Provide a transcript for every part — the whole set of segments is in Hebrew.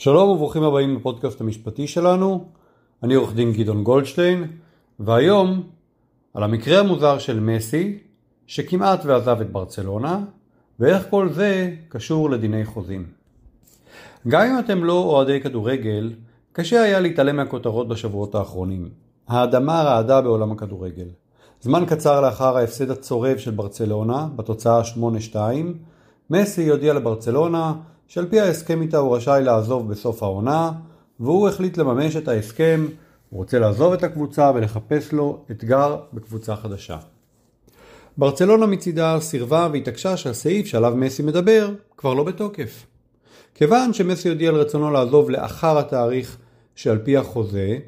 שלום וברוכים הבאים לפודקאסט המשפטי שלנו, אני עורך דין גדעון גולדשטיין, והיום על המקרה המוזר של מסי, שכמעט ועזב את ברצלונה, ואיך כל זה קשור לדיני חוזים. גם אם אתם לא אוהדי כדורגל, קשה היה להתעלם מהכותרות בשבועות האחרונים. האדמה רעדה בעולם הכדורגל. זמן קצר לאחר ההפסד הצורב של ברצלונה, בתוצאה 8-2, מסי הודיע לברצלונה שעל פי ההסכם איתה הוא רשאי לעזוב בסוף העונה, והוא החליט לממש את ההסכם, הוא רוצה לעזוב את הקבוצה ולחפש לו אתגר בקבוצה חדשה. ברצלונה מצידה סירבה והתעקשה שהסעיף שעליו מסי מדבר כבר לא בתוקף. כיוון שמסי הודיע על רצונו לעזוב לאחר התאריך שעל פי החוזה,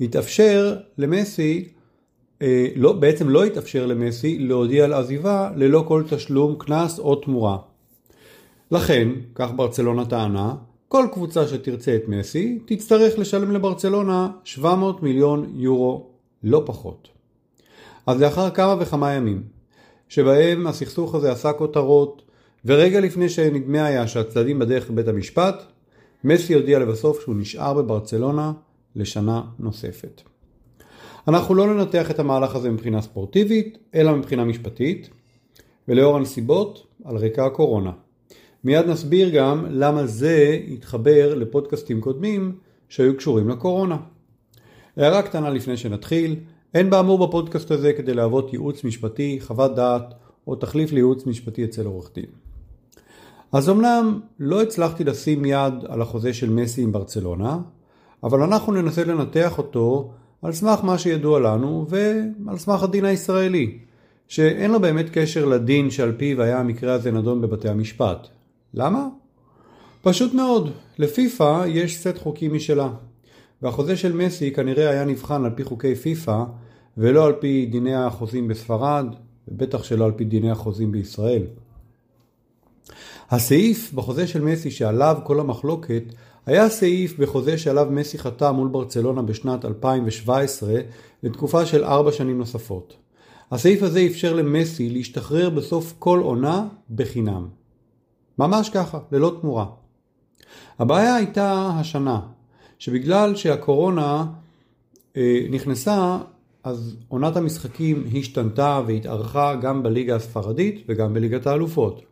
התאפשר למסי, אה, לא, בעצם לא התאפשר למסי להודיע על עזיבה ללא כל תשלום קנס או תמורה. לכן, כך ברצלונה טענה, כל קבוצה שתרצה את מסי תצטרך לשלם לברצלונה 700 מיליון יורו, לא פחות. אז לאחר כמה וכמה ימים, שבהם הסכסוך הזה עשה כותרות, ורגע לפני שנדמה היה שהצדדים בדרך לבית המשפט, מסי הודיע לבסוף שהוא נשאר בברצלונה לשנה נוספת. אנחנו לא ננתח את המהלך הזה מבחינה ספורטיבית, אלא מבחינה משפטית, ולאור הנסיבות, על רקע הקורונה. מיד נסביר גם למה זה יתחבר לפודקאסטים קודמים שהיו קשורים לקורונה. הערה קטנה לפני שנתחיל, אין באמור בפודקאסט הזה כדי להוות ייעוץ משפטי, חוות דעת או תחליף לייעוץ משפטי אצל עורך דין. אז אמנם לא הצלחתי לשים יד על החוזה של מסי עם ברצלונה, אבל אנחנו ננסה לנתח אותו על סמך מה שידוע לנו ועל סמך הדין הישראלי, שאין לו באמת קשר לדין שעל פיו היה המקרה הזה נדון בבתי המשפט. למה? פשוט מאוד, לפיפ"א יש סט חוקים משלה, והחוזה של מסי כנראה היה נבחן על פי חוקי פיפ"א ולא על פי דיני החוזים בספרד, ובטח שלא על פי דיני החוזים בישראל. הסעיף בחוזה של מסי שעליו כל המחלוקת היה סעיף בחוזה שעליו מסי חתם מול ברצלונה בשנת 2017 לתקופה של ארבע שנים נוספות. הסעיף הזה אפשר למסי להשתחרר בסוף כל עונה בחינם. ממש ככה, ללא תמורה. הבעיה הייתה השנה, שבגלל שהקורונה אה, נכנסה, אז עונת המשחקים השתנתה והתארכה גם בליגה הספרדית וגם בליגת האלופות.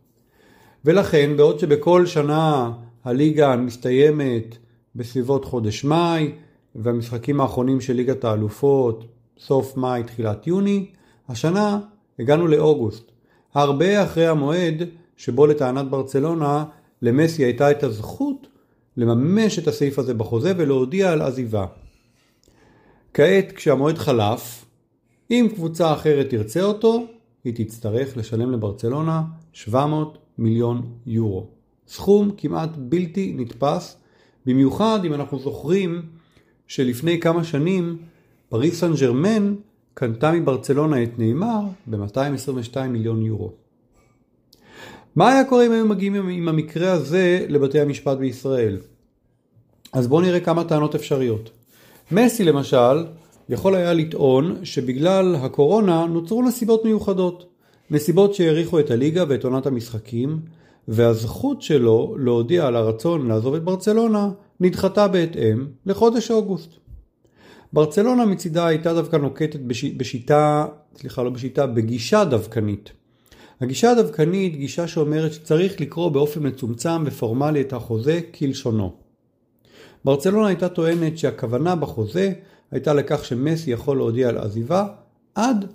ולכן, בעוד שבכל שנה הליגה מסתיימת בסביבות חודש מאי, והמשחקים האחרונים של ליגת האלופות סוף מאי, תחילת יוני, השנה הגענו לאוגוסט. הרבה אחרי המועד שבו לטענת ברצלונה למסי הייתה את הזכות לממש את הסעיף הזה בחוזה ולהודיע על עזיבה. כעת כשהמועד חלף, אם קבוצה אחרת תרצה אותו, היא תצטרך לשלם לברצלונה 700 מיליון יורו. סכום כמעט בלתי נתפס, במיוחד אם אנחנו זוכרים שלפני כמה שנים פריס סן ג'רמן קנתה מברצלונה את נאמר ב-222 מיליון יורו. מה היה קורה אם היו מגיעים עם המקרה הזה לבתי המשפט בישראל? אז בואו נראה כמה טענות אפשריות. מסי למשל יכול היה לטעון שבגלל הקורונה נוצרו נסיבות מיוחדות. נסיבות שהאריכו את הליגה ואת עונת המשחקים, והזכות שלו להודיע על הרצון לעזוב את ברצלונה נדחתה בהתאם לחודש אוגוסט. ברצלונה מצידה הייתה דווקא נוקטת בשיטה, סליחה לא בשיטה, בגישה דווקנית. הגישה הדווקנית גישה שאומרת שצריך לקרוא באופן מצומצם ופורמלי את החוזה כלשונו. ברצלונה הייתה טוענת שהכוונה בחוזה הייתה לכך שמסי יכול להודיע על עזיבה עד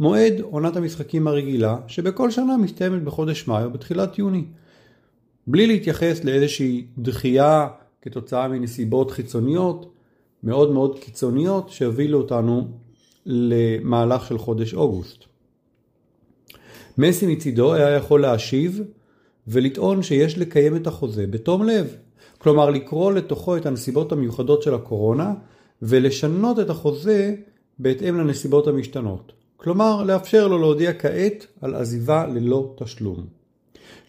מועד עונת המשחקים הרגילה שבכל שנה מסתיימת בחודש מאי או בתחילת יוני. בלי להתייחס לאיזושהי דחייה כתוצאה מנסיבות חיצוניות מאוד מאוד קיצוניות שהובילו אותנו למהלך של חודש אוגוסט. מסי מצידו היה יכול להשיב ולטעון שיש לקיים את החוזה בתום לב. כלומר לקרוא לתוכו את הנסיבות המיוחדות של הקורונה ולשנות את החוזה בהתאם לנסיבות המשתנות. כלומר לאפשר לו להודיע כעת על עזיבה ללא תשלום.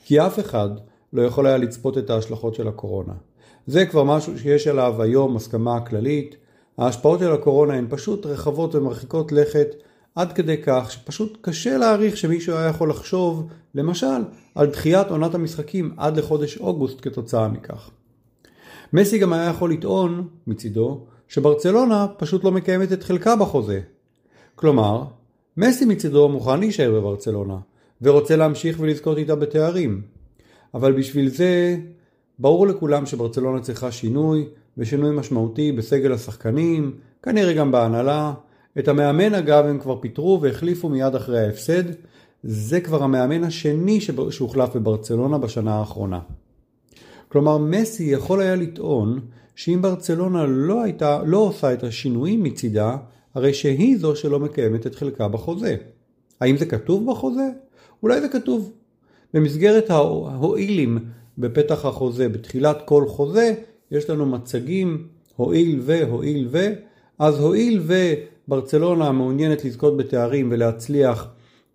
כי אף אחד לא יכול היה לצפות את ההשלכות של הקורונה. זה כבר משהו שיש עליו היום הסכמה כללית. ההשפעות של הקורונה הן פשוט רחבות ומרחיקות לכת עד כדי כך שפשוט קשה להעריך שמישהו היה יכול לחשוב, למשל, על דחיית עונת המשחקים עד לחודש אוגוסט כתוצאה מכך. מסי גם היה יכול לטעון, מצידו, שברצלונה פשוט לא מקיימת את חלקה בחוזה. כלומר, מסי מצידו מוכן להישאר בברצלונה, ורוצה להמשיך ולזכות איתה בתארים. אבל בשביל זה, ברור לכולם שברצלונה צריכה שינוי, ושינוי משמעותי בסגל השחקנים, כנראה גם בהנהלה. את המאמן אגב הם כבר פיטרו והחליפו מיד אחרי ההפסד. זה כבר המאמן השני שהוחלף בברצלונה בשנה האחרונה. כלומר, מסי יכול היה לטעון שאם ברצלונה לא, הייתה, לא עושה את השינויים מצידה, הרי שהיא זו שלא מקיימת את חלקה בחוזה. האם זה כתוב בחוזה? אולי זה כתוב. במסגרת ההועילים בפתח החוזה, בתחילת כל חוזה, יש לנו מצגים, הועיל ו, הועיל ו, אז הועיל וברצלונה מעוניינת לזכות בתארים ולהצליח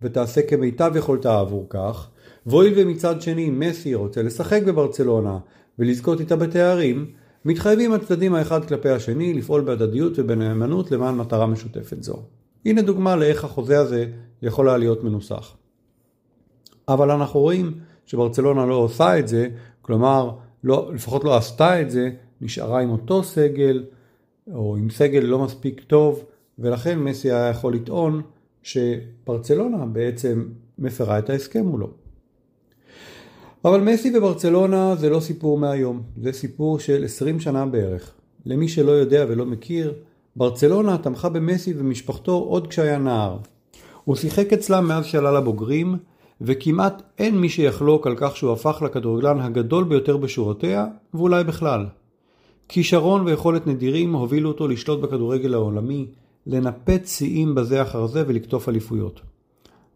ותעשה כמיטב יכולתה עבור כך, והואיל ומצד שני מסי רוצה לשחק בברצלונה ולזכות איתה בתארים, מתחייבים הצדדים האחד כלפי השני לפעול בהדדיות ובנאמנות למען מטרה משותפת זו. הנה דוגמה לאיך החוזה הזה יכול היה להיות מנוסח. אבל אנחנו רואים שברצלונה לא עושה את זה, כלומר, לא, לפחות לא עשתה את זה, נשארה עם אותו סגל, או עם סגל לא מספיק טוב, ולכן מסי היה יכול לטעון שברצלונה בעצם מפרה את ההסכם מולו. אבל מסי וברצלונה זה לא סיפור מהיום, זה סיפור של 20 שנה בערך. למי שלא יודע ולא מכיר, ברצלונה תמכה במסי ומשפחתו עוד כשהיה נער. הוא שיחק אצלם מאז שעלה לבוגרים, וכמעט אין מי שיחלוק על כך שהוא הפך לכדורגלן הגדול ביותר בשורותיה, ואולי בכלל. כישרון ויכולת נדירים הובילו אותו לשלוט בכדורגל העולמי, לנפץ שיאים בזה אחר זה ולקטוף אליפויות.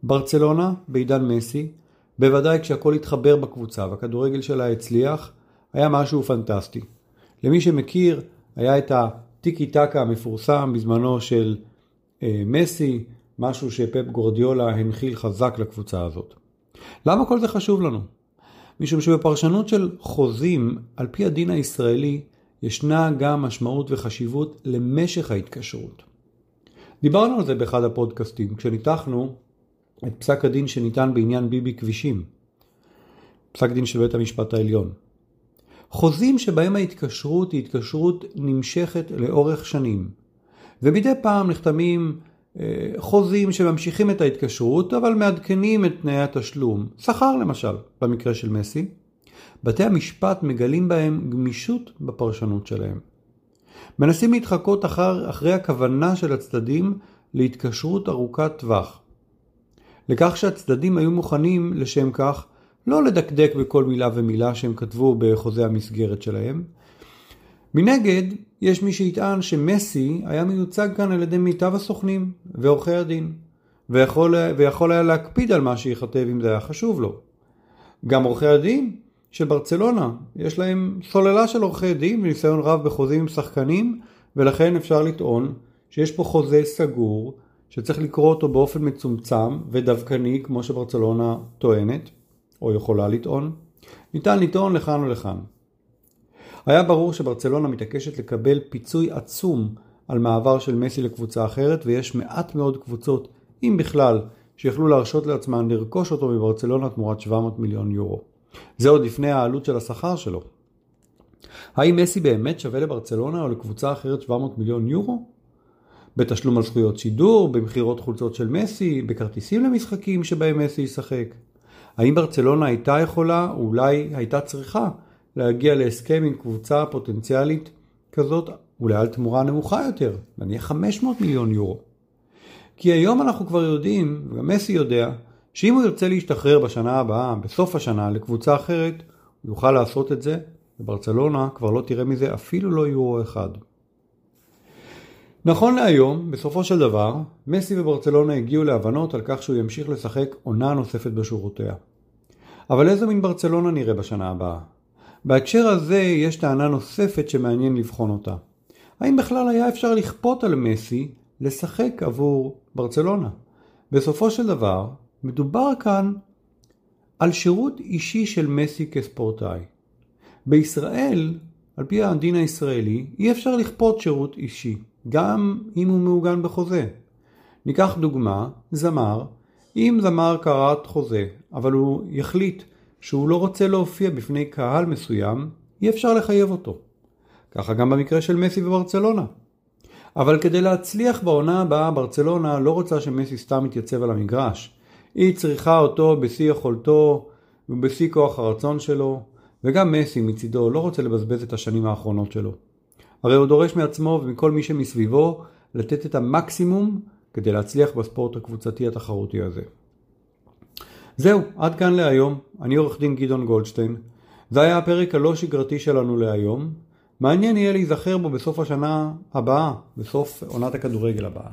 ברצלונה, בעידן מסי, בוודאי כשהכל התחבר בקבוצה והכדורגל שלה הצליח, היה משהו פנטסטי. למי שמכיר, היה את הטיקי טקה המפורסם בזמנו של אה, מסי, משהו שפפ גורדיולה הנחיל חזק לקבוצה הזאת. למה כל זה חשוב לנו? משום שבפרשנות של חוזים, על פי הדין הישראלי, ישנה גם משמעות וחשיבות למשך ההתקשרות. דיברנו על זה באחד הפודקאסטים, כשניתחנו את פסק הדין שניתן בעניין ביבי כבישים, פסק דין של בית המשפט העליון. חוזים שבהם ההתקשרות היא התקשרות נמשכת לאורך שנים, ומדי פעם נחתמים אה, חוזים שממשיכים את ההתקשרות, אבל מעדכנים את תנאי התשלום, שכר למשל, במקרה של מסי, בתי המשפט מגלים בהם גמישות בפרשנות שלהם. מנסים להתחקות אחר, אחרי הכוונה של הצדדים להתקשרות ארוכת טווח. לכך שהצדדים היו מוכנים לשם כך לא לדקדק בכל מילה ומילה שהם כתבו בחוזה המסגרת שלהם. מנגד, יש מי שיטען שמסי היה מיוצג כאן על ידי מיטב הסוכנים ועורכי הדין, ויכול, ויכול היה להקפיד על מה שייכתב אם זה היה חשוב לו. גם עורכי הדין של ברצלונה, יש להם סוללה של עורכי דין וניסיון רב בחוזים עם שחקנים, ולכן אפשר לטעון שיש פה חוזה סגור, שצריך לקרוא אותו באופן מצומצם ודווקני, כמו שברצלונה טוענת, או יכולה לטעון. ניתן לטעון לכאן ולכאן. היה ברור שברצלונה מתעקשת לקבל פיצוי עצום על מעבר של מסי לקבוצה אחרת, ויש מעט מאוד קבוצות, אם בכלל, שיכלו להרשות לעצמן לרכוש אותו מברצלונה תמורת 700 מיליון יורו. זה עוד לפני העלות של השכר שלו. האם מסי באמת שווה לברצלונה או לקבוצה אחרת 700 מיליון יורו? בתשלום על זכויות שידור, במכירות חולצות של מסי, בכרטיסים למשחקים שבהם מסי ישחק. האם ברצלונה הייתה יכולה, או אולי הייתה צריכה, להגיע להסכם עם קבוצה פוטנציאלית כזאת, אולי על תמורה נמוכה יותר, נניח 500 מיליון יורו. כי היום אנחנו כבר יודעים, וגם מסי יודע, שאם הוא ירצה להשתחרר בשנה הבאה, בסוף השנה, לקבוצה אחרת, הוא יוכל לעשות את זה, וברצלונה כבר לא תראה מזה אפילו לא יורו אחד. נכון להיום, בסופו של דבר, מסי וברצלונה הגיעו להבנות על כך שהוא ימשיך לשחק עונה נוספת בשורותיה. אבל איזו מין ברצלונה נראה בשנה הבאה? בהקשר הזה יש טענה נוספת שמעניין לבחון אותה. האם בכלל היה אפשר לכפות על מסי לשחק עבור ברצלונה? בסופו של דבר, מדובר כאן על שירות אישי של מסי כספורטאי. בישראל, על פי הדין הישראלי, אי אפשר לכפות שירות אישי, גם אם הוא מעוגן בחוזה. ניקח דוגמה, זמר, אם זמר קראת חוזה, אבל הוא יחליט שהוא לא רוצה להופיע בפני קהל מסוים, אי אפשר לחייב אותו. ככה גם במקרה של מסי וברצלונה. אבל כדי להצליח בעונה הבאה, ברצלונה לא רוצה שמסי סתם יתייצב על המגרש. היא צריכה אותו בשיא יכולתו ובשיא כוח הרצון שלו, וגם מסי מצידו לא רוצה לבזבז את השנים האחרונות שלו. הרי הוא דורש מעצמו ומכל מי שמסביבו לתת את המקסימום כדי להצליח בספורט הקבוצתי התחרותי הזה. זהו, עד כאן להיום. אני עורך דין גדעון גולדשטיין. זה היה הפרק הלא שגרתי שלנו להיום. מעניין יהיה להיזכר בו בסוף השנה הבאה, בסוף עונת הכדורגל הבאה.